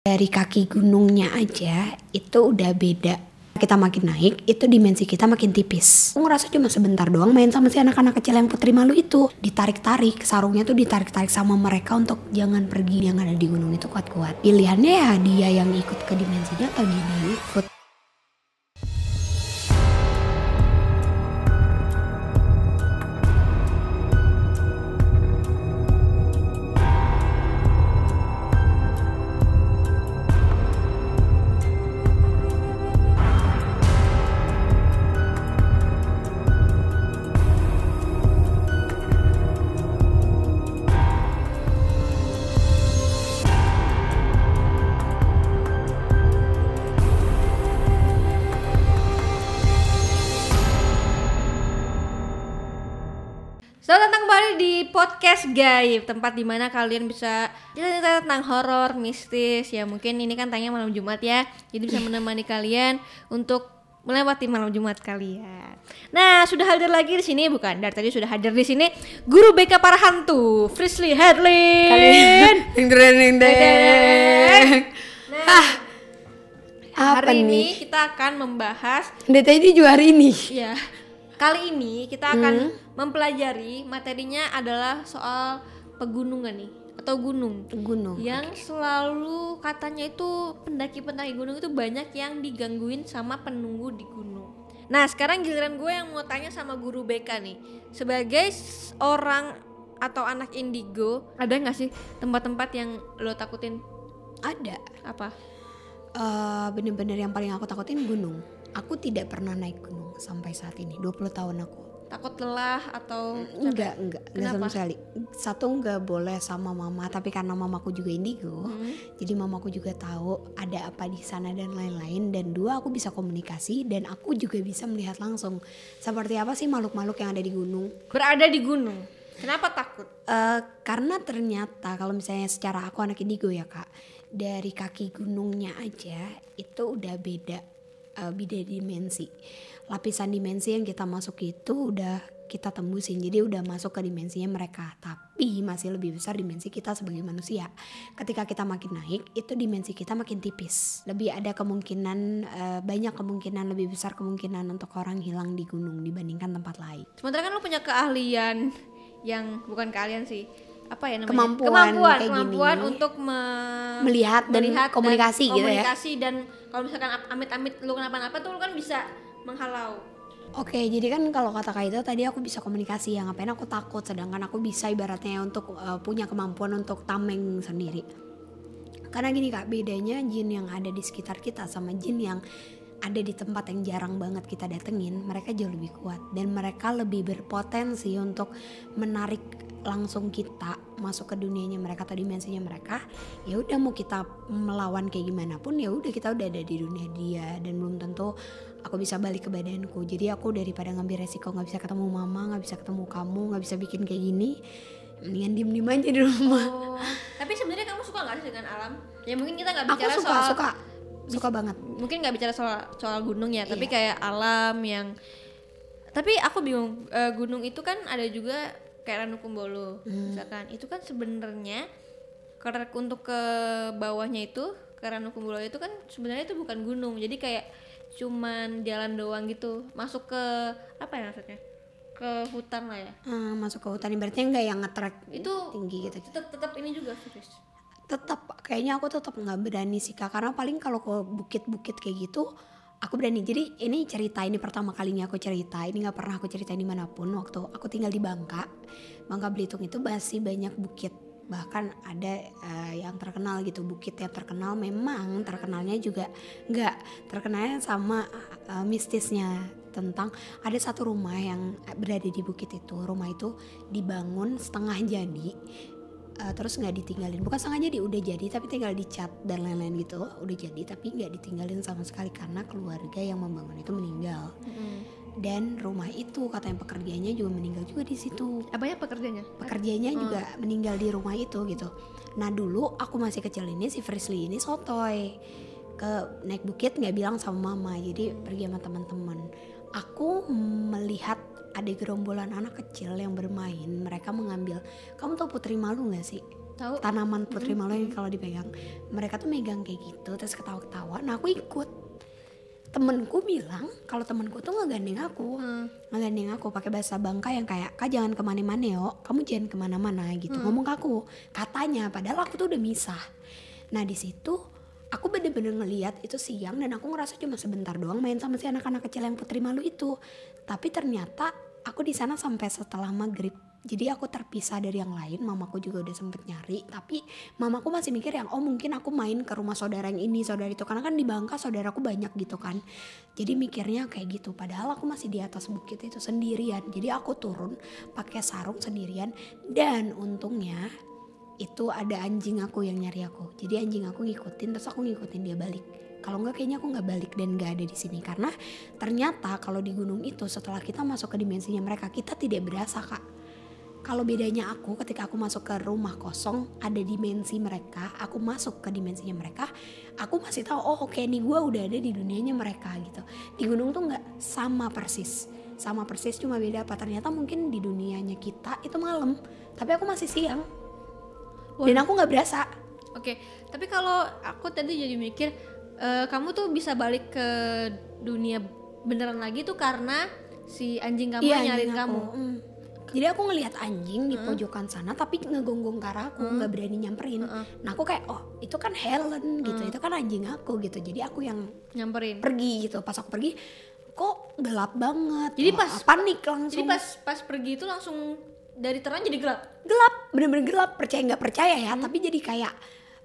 dari kaki gunungnya aja itu udah beda. Kita makin naik itu dimensi kita makin tipis. Aku ngerasa cuma sebentar doang main sama si anak-anak kecil yang putri malu itu. Ditarik-tarik sarungnya tuh ditarik-tarik sama mereka untuk jangan pergi. Yang ada di gunung itu kuat-kuat. Pilihannya ya dia yang ikut ke dimensinya atau dia yang ikut podcast Gaib, tempat di mana kalian bisa cerita tentang horor, mistis. Ya mungkin ini kan tanya malam Jumat ya, jadi bisa menemani kalian untuk melewati malam Jumat kalian. Nah, sudah hadir lagi di sini bukan? Dari tadi sudah hadir di sini guru BK para hantu, Frisley Hadlin. ding ding ding ding Nah, apa hari nih ini kita akan membahas dari tadi juga hari ini Ya, kali ini kita akan Hmm. mempelajari materinya adalah soal pegunungan nih atau gunung gunung yang selalu katanya itu pendaki-pendaki gunung itu banyak yang digangguin sama penunggu di gunung. Nah sekarang giliran gue yang mau tanya sama guru BK nih sebagai orang atau anak indigo ada nggak sih tempat-tempat yang lo takutin ada apa? Eh, bener-bener yang paling aku takutin gunung. Aku tidak pernah naik gunung sampai saat ini. 20 tahun aku. Takut lelah atau Enggak, enggak, enggak sama Kenapa? sekali. Satu enggak boleh sama mama, tapi karena mamaku juga indigo, Hmm. jadi mamaku juga tahu ada apa di sana dan lain-lain. Dan dua, aku bisa komunikasi dan aku juga bisa melihat langsung seperti apa sih makhluk-makhluk yang ada di gunung. berada di gunung? Kenapa takut? Eh, karena ternyata kalau misalnya secara aku anak indigo ya kak, dari kaki gunungnya aja itu udah beda, eh, beda dimensi. Lapisan dimensi yang kita masuk itu udah kita tembusin, jadi udah masuk ke dimensinya mereka. Tapi masih lebih besar dimensi kita sebagai manusia. Ketika kita makin naik, itu dimensi kita makin tipis. Lebih ada kemungkinan, eh, banyak kemungkinan lebih besar kemungkinan untuk orang hilang di gunung dibandingkan tempat lain. Sementara kan lo punya keahlian yang bukan keahlian sih. Apa ya namanya? Kemampuan kemampuan, kayak kemampuan gini. untuk me- Melihat dan komunikasi gitu ya. komunikasi dan kalau misalkan am- amit-amit lu kenapa-napa tuh lu kan bisa menghalau. Oke, jadi kan kalau kata Kak itu tadi aku bisa komunikasi ya, ngapain aku takut sedangkan aku bisa ibaratnya untuk uh, punya kemampuan untuk tameng sendiri. Karena gini Kak, bedanya jin yang ada di sekitar kita sama jin yang ada di tempat yang jarang banget kita datengin, mereka jauh lebih kuat. Dan mereka lebih berpotensi untuk menarik langsung kita masuk ke dunianya mereka atau dimensinya mereka. Ya udah mau kita melawan kayak gimana pun ya udah kita udah ada di dunia dia. Dan belum tentu aku bisa balik ke badanku. Jadi aku daripada ngambil resiko nggak bisa ketemu mama nggak bisa ketemu kamu nggak bisa bikin kayak gini mendingan diem diem aja di rumah. Oh, tapi sebenarnya kamu suka nggak sih dengan alam? Ya mungkin kita nggak aku bicara suka soal suka suka banget. mungkin nggak bicara soal soal gunung ya, tapi Iya. kayak alam yang tapi aku bingung eh, gunung itu kan ada juga kayak Ranukumbolo Hmm. misalkan. Itu kan sebenarnya karena untuk ke bawahnya itu ke Ranukumbolo itu kan sebenarnya itu bukan gunung. Jadi kayak cuman jalan doang gitu. Masuk ke apa ya maksudnya? Ke hutan lah ya. Eh, masuk ke hutan. Ibaratnya nggak yang ngetrek itu tinggi gitu. tetap tetap ini juga serius tetap kayaknya aku tetap nggak berani sih kak. Karena paling kalau ke bukit-bukit kayak gitu aku berani. Jadi ini cerita ini pertama kalinya aku cerita. Ini nggak pernah aku ceritain di mana pun. Waktu aku tinggal di Bangka Bangka Belitung itu masih banyak bukit. Bahkan ada eh, yang terkenal gitu bukit yang terkenal. Memang terkenalnya juga nggak terkenalnya sama eh, mistisnya tentang ada satu rumah yang berada di bukit itu. Rumah itu dibangun setengah jadi Uh, terus nggak ditinggalin. Bukan sengaja dia udah jadi tapi tinggal dicat dan lain-lain gitu. Udah jadi tapi nggak ditinggalin sama sekali karena keluarga yang membangun itu meninggal. Dan rumah itu katanya pekerjanya juga meninggal juga di situ. Apa ya pekerjaannya? Pekerjanya juga meninggal di rumah itu gitu. Nah dulu aku masih kecil ini si Frisley ini sotoy. Ke naik bukit nggak bilang sama mama jadi pergi sama teman-teman. Aku melihat ada gerombolan anak kecil yang bermain mereka mengambil kamu tahu putri malu nggak sih? Tahu. tanaman putri malu yang kalau dipegang. Mereka tuh megang kayak gitu terus ketawa-ketawa. Nah aku ikut. Temenku bilang kalau temenku tuh ngegandeng aku. Hmm. ngegandeng aku pakai bahasa bangka yang kayak kak jangan ke mana-mana yo. Kamu jangan ke mana-mana gitu. Ngomong ke aku. Katanya padahal aku tuh udah misah. Nah di situ aku bener-bener ngeliat itu siang dan aku ngerasa cuma sebentar doang main sama si anak-anak kecil yang putri malu itu. Tapi ternyata aku di sana sampai setelah maghrib. Jadi aku terpisah dari yang lain mamaku juga udah sempet nyari. Tapi mamaku masih mikir yang oh mungkin aku main ke rumah saudara yang ini saudara itu. Karena kan di Bangka saudaraku banyak gitu kan. Jadi mikirnya kayak gitu. Padahal aku masih di atas bukit itu sendirian. Jadi aku turun pakai sarung sendirian. Dan untungnya itu ada anjing aku yang nyari aku. Jadi anjing aku ngikutin terus aku ngikutin dia balik. Kalau nggak kayaknya aku nggak balik dan nggak ada di sini. Karena ternyata kalau di gunung itu setelah kita masuk ke dimensinya mereka kita tidak berasa kak. Kalau bedanya aku ketika aku masuk ke rumah kosong ada dimensi mereka aku masuk ke dimensinya mereka aku masih tahu oh oke nih gue udah ada di dunianya mereka gitu. Di gunung tuh nggak sama persis. Sama persis cuma beda apa. Ternyata mungkin di dunianya kita itu malam tapi aku masih siang dan aku nggak berasa Oke, tapi kalau aku tadi jadi mikir eh, kamu tuh bisa balik ke dunia beneran lagi tuh karena si anjing kamu yang nyariin kamu. Mm. Jadi aku ngelihat anjing di pojokan sana tapi ngegonggong ke aku nggak berani nyamperin. Nah aku kayak oh itu kan Helen gitu, itu kan anjing aku gitu. Jadi aku yang Nyamperin. pergi gitu. Pas aku pergi kok gelap banget. Jadi pas- panik langsung. Jadi pas pas pergi itu langsung dari terang jadi gelap. gelap, bener-bener gelap. Percaya nggak percaya ya, tapi jadi kayak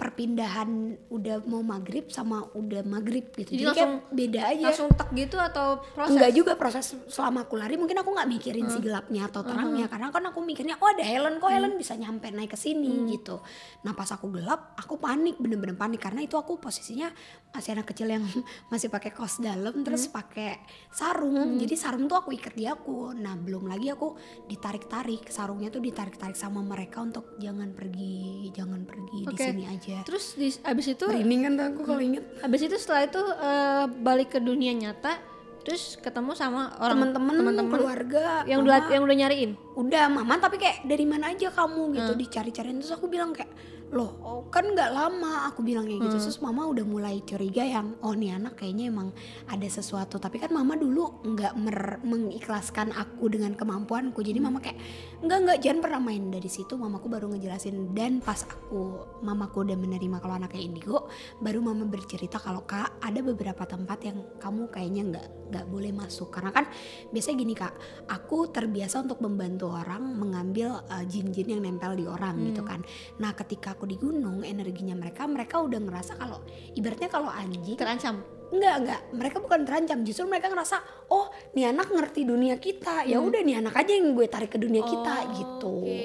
perpindahan udah mau maghrib sama udah maghrib gitu. Jadi Jadi, kayak beda aja. Langsung tek gitu atau proses? Enggak juga proses selama aku lari mungkin aku nggak mikirin si gelapnya atau terangnya karena kan aku mikirnya oh ada Helen kok Helen bisa nyampe naik ke sini gitu. Nah pas aku gelap aku panik bener-bener panik karena itu aku posisinya masih anak kecil yang masih pakai kaos dalam terus pakai sarung jadi sarung tuh aku ikat di aku. Nah belum lagi aku ditarik-tarik sarungnya tuh ditarik-tarik sama mereka untuk jangan pergi jangan pergi di Oke. sini aja. Terus di, abis itu Merinding kan tuh aku kalau inget. abis itu setelah itu eh, balik ke dunia nyata terus ketemu sama orang Temen-temen, teman-teman keluarga, yang mama. udah yang udah nyariin. udah mama tapi kayak dari mana aja kamu gitu dicari-cariin terus aku bilang kayak loh oh, kan nggak lama aku bilang kayak gitu. Terus mama udah mulai curiga yang oh nih anak kayaknya emang ada sesuatu. Tapi kan mama dulu nggak mengikhlaskan aku dengan kemampuanku. Jadi mama kayak nggak nggak jangan pernah main. Dari situ mamaku baru ngejelasin. Dan pas aku mamaku udah menerima kalau anaknya indigo baru mama bercerita kalau kak ada beberapa tempat yang kamu kayaknya nggak nggak boleh masuk. Karena kan biasanya gini kak aku terbiasa untuk membantu orang mengambil uh, jin-jin yang nempel di orang gitu kan. Nah ketika aku di gunung energinya mereka mereka udah ngerasa kalau ibaratnya kalau anjing Terancam. Enggak, enggak. Mereka bukan terancam. Justru mereka ngerasa, oh, nih anak ngerti dunia kita. Ya udah nih anak aja yang gue tarik ke dunia kita Oh, gitu. oke.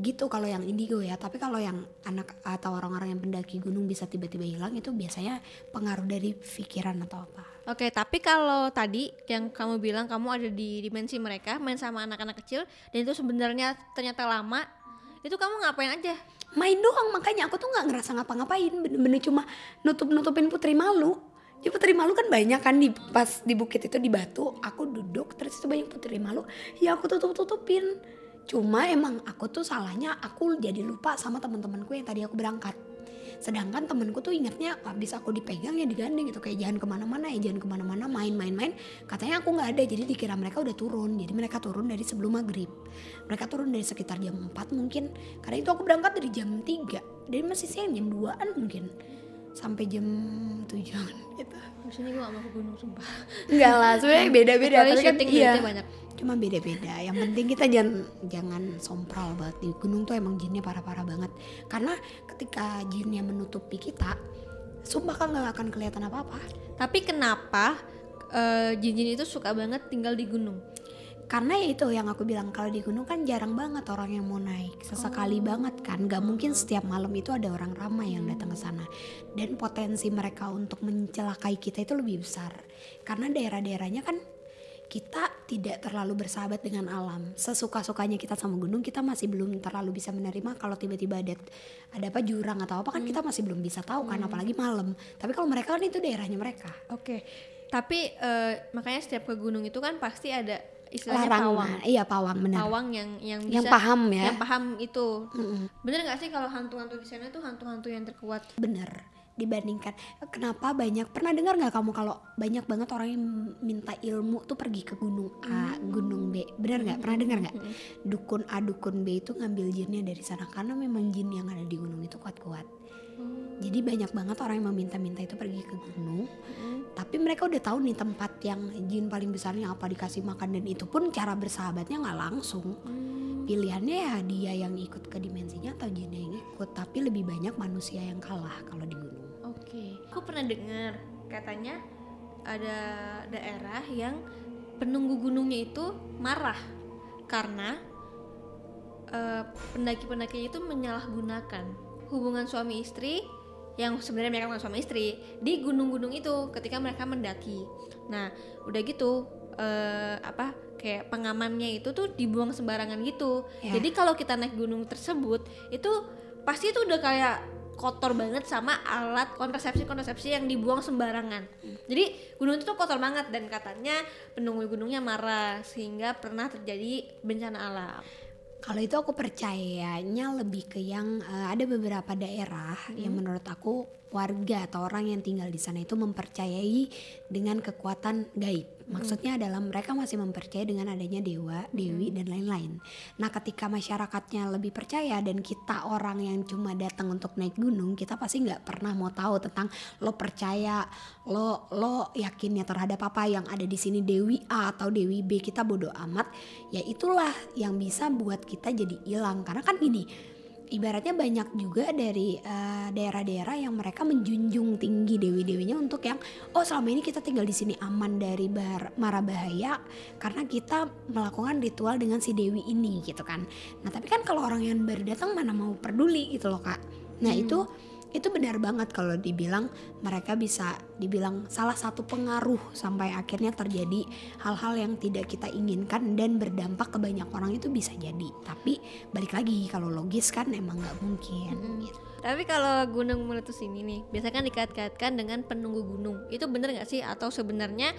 Gitu kalau yang indigo ya. Tapi kalau yang anak atau orang-orang yang pendaki gunung bisa tiba-tiba hilang itu biasanya pengaruh dari pikiran atau apa. Oke, tapi kalau tadi yang kamu bilang kamu ada di dimensi mereka, main sama anak-anak kecil dan itu sebenarnya ternyata lama, itu kamu ngapain aja? Main doang makanya aku tuh nggak ngerasa ngapa-ngapain. Bener-bener cuma nutup-nutupin putri malu. Jadi putri malu kan banyak kan di pas di bukit itu di batu. Aku duduk terus itu banyak putri malu. Ya aku tutup-tutupin. Cuma emang aku tuh salahnya aku jadi lupa sama teman-temanku yang tadi aku berangkat. Sedangkan temenku tuh ingatnya habis aku dipegang ya digandeng gitu kayak jangan ke mana-mana ya jangan ke mana-mana main-main-main. Katanya aku nggak ada jadi dikira mereka udah turun. Jadi mereka turun dari sebelum maghrib. Mereka turun dari sekitar jam 4 mungkin. Karena itu aku berangkat dari jam 3 Dari masih siang jam 2an mungkin sampai jam 7an gitu. Maksudnya gue gak mau ke gunung sumpah. Enggak lah, sebenarnya beda-beda. Tapi kan syuting iya, banyak. Cuma beda-beda. Yang penting kita jangan jangan sompral banget di gunung tuh emang jinnya parah-parah banget. Karena ketika jinnya menutupi kita, sumpah kan nggak akan kelihatan apa-apa. Tapi kenapa eh, jin-jin itu suka banget tinggal di gunung? Karena ya itu yang aku bilang kalau di gunung kan jarang banget orang yang mau naik, sesekali banget kan. Gak mungkin setiap malam itu ada orang ramai yang datang ke sana. Dan potensi mereka untuk mencelakai kita itu lebih besar. Karena daerah-daerahnya kan kita tidak terlalu bersahabat dengan alam. Sesuka-sukanya kita sama gunung, kita masih belum terlalu bisa menerima kalau tiba-tiba ada ada apa jurang atau apa kan kita masih belum bisa tahu kan apalagi malam. Tapi kalau mereka kan itu daerahnya mereka. Oke. Tapi eh, makanya setiap ke gunung itu kan pasti ada istilahnya Larangan. pawang Iya pawang benar. pawang yang yang bisa Yang paham ya. yang paham itu Mm-mm. bener nggak sih kalau hantu-hantu di sana tuh hantu-hantu yang terkuat Bener dibandingkan kenapa banyak pernah dengar nggak kamu kalau banyak banget orang yang minta ilmu tuh pergi ke gunung A, gunung B, bener nggak? Pernah dengar nggak? Dukun A, dukun B itu ngambil jinnya dari sana karena memang jin yang ada di gunung itu kuat-kuat. Jadi banyak banget orang yang meminta-minta itu pergi ke gunung, tapi mereka udah tahu nih tempat yang jin paling besarnya apa dikasih makan dan itu pun cara bersahabatnya nggak langsung. Pilihannya ya dia yang ikut ke dimensinya atau jinnya yang ikut, tapi lebih banyak manusia yang kalah kalau di gunung. Aku pernah dengar katanya ada daerah yang penunggu gunungnya itu marah karena eh, pendaki-pendakinya itu menyalahgunakan hubungan suami istri yang sebenarnya mereka bukan suami istri di gunung-gunung itu ketika mereka mendaki. Nah, udah gitu eh, apa kayak pengamannya itu tuh dibuang sembarangan gitu. Ya. Jadi kalau kita naik gunung tersebut itu pasti itu udah kayak kotor banget sama alat kontrasepsi-kontrasepsi yang dibuang sembarangan. Jadi gunung itu tuh kotor banget dan katanya penunggu gunungnya marah sehingga pernah terjadi bencana alam. Kalau itu aku percayanya lebih ke yang eh, ada beberapa daerah yang menurut aku warga atau orang yang tinggal di sana itu mempercayai dengan kekuatan gaib. Maksudnya adalah mereka masih mempercayai dengan adanya dewa, dewi dan lain-lain. Nah, ketika masyarakatnya lebih percaya dan kita orang yang cuma datang untuk naik gunung, kita pasti nggak pernah mau tahu tentang lo percaya, lo lo yakinnya terhadap apa yang ada di sini dewi A atau dewi B kita bodoh amat. Ya itulah yang bisa buat kita jadi hilang karena kan gini ibaratnya banyak juga dari eh, daerah-daerah yang mereka menjunjung tinggi dewi-dewinya untuk yang oh selama ini kita tinggal di sini aman dari bar, mara bahaya karena kita melakukan ritual dengan si dewi ini gitu kan. Nah tapi kan kalau orang yang baru datang mana mau peduli gitu loh kak. Nah itu itu benar banget kalau dibilang mereka bisa dibilang salah satu pengaruh sampai akhirnya terjadi hal-hal yang tidak kita inginkan dan berdampak ke banyak orang itu bisa jadi tapi balik lagi kalau logis kan emang nggak mungkin. Tapi kalau gunung meletus ini nih, biasanya kan dikait-kaitkan dengan penunggu gunung. Itu bener nggak sih? Atau sebenarnya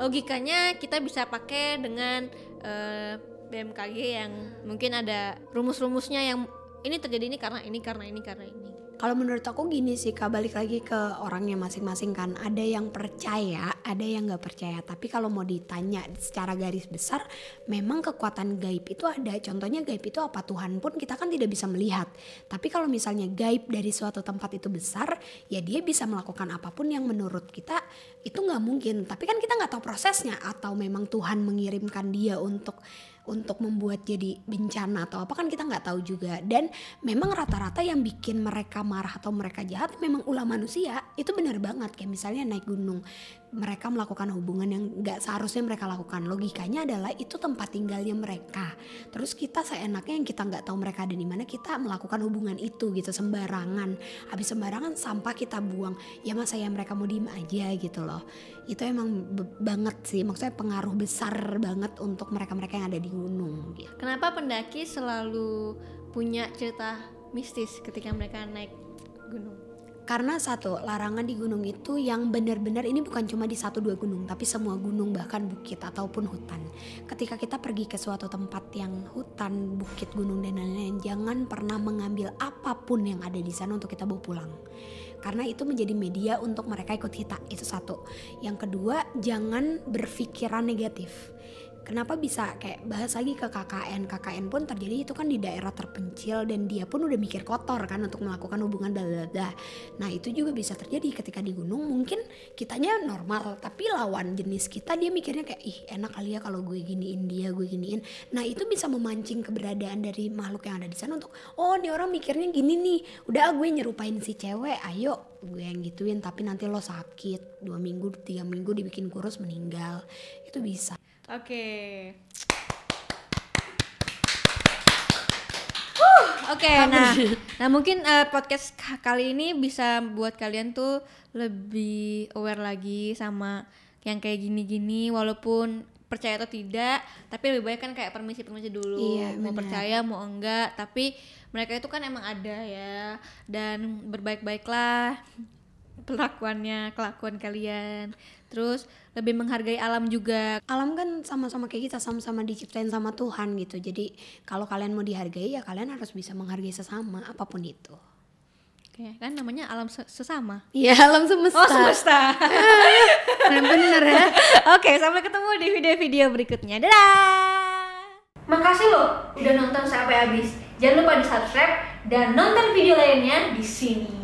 logikanya kita bisa pakai dengan eh, BMKG yang mungkin ada rumus-rumusnya yang ini terjadi ini karena ini karena ini karena ini. Kalau menurut aku gini sih kak balik lagi ke orangnya masing-masing kan. Ada yang percaya ada yang nggak percaya. Tapi kalau mau ditanya secara garis besar memang kekuatan gaib itu ada. Contohnya gaib itu apa? Tuhan pun kita kan tidak bisa melihat. Tapi kalau misalnya gaib dari suatu tempat itu besar ya dia bisa melakukan apa pun yang menurut kita itu nggak mungkin. Tapi kan kita nggak tahu prosesnya atau memang Tuhan mengirimkan dia untuk untuk membuat jadi bencana atau apa kan kita nggak tahu juga. Dan memang rata-rata yang bikin mereka marah atau mereka jahat memang ulah manusia. Itu benar banget kayak misalnya naik gunung. Mereka melakukan hubungan yang nggak seharusnya mereka lakukan. Logikanya adalah itu tempat tinggalnya mereka. Terus kita seenaknya yang kita nggak tahu mereka ada di mana kita melakukan hubungan itu gitu sembarangan. Habis sembarangan sampah kita buang. Ya masa ya mereka mau diem aja gitu loh itu emang banget sih maksudnya pengaruh besar banget untuk mereka-mereka yang ada di gunung gitu Kenapa pendaki selalu punya cerita mistis ketika mereka naik gunung? Karena satu, larangan di gunung itu yang benar-benar ini bukan cuma di satu dua gunung, tapi semua gunung bahkan bukit ataupun hutan. Ketika kita pergi ke suatu tempat yang hutan, bukit, gunung dan lain-lain, jangan pernah mengambil apa pun yang ada di sana untuk kita bawa pulang. Karena itu menjadi media untuk mereka ikut kita, itu satu. Yang kedua, jangan berpikiran negatif. Kenapa bisa kayak bahas lagi ke KKN KKN pun terjadi itu kan di daerah terpencil dan dia pun udah mikir kotor kan untuk melakukan hubungan bla. Nah itu juga bisa terjadi ketika di gunung mungkin kitanya normal tapi lawan jenis kita dia mikirnya kayak ih enak kali ya kalau gue giniin dia gue giniin. Nah itu bisa memancing keberadaan dari makhluk yang ada di sana untuk oh ini orang mikirnya gini nih udah ah, gue nyerupain si cewek ayo gue yang gituin tapi nanti lo sakit dua minggu tiga minggu dibikin kurus meninggal itu bisa. Oke. Oke, nah, nah mungkin eh, podcast ka- kali ini bisa buat kalian tuh lebih aware lagi sama yang kayak gini-gini, walaupun percaya atau tidak, tapi lebih baik kan kayak permisi-permisi dulu, Iya, mau benar. percaya mau enggak, tapi mereka itu kan emang ada ya, dan berbaik-baiklah perlakuannya kelakuan kalian terus lebih menghargai alam juga alam kan sama-sama kayak kita sama-sama diciptain sama Tuhan gitu jadi kalau kalian mau dihargai ya kalian harus bisa menghargai sesama apa pun itu Oke, kan namanya alam se- sesama Iya alam semesta oh semesta bener ya Oke, sampai ketemu di video-video berikutnya. Dadah! Makasih loh udah nonton sampai habis. Jangan lupa di subscribe dan nonton video lainnya di sini.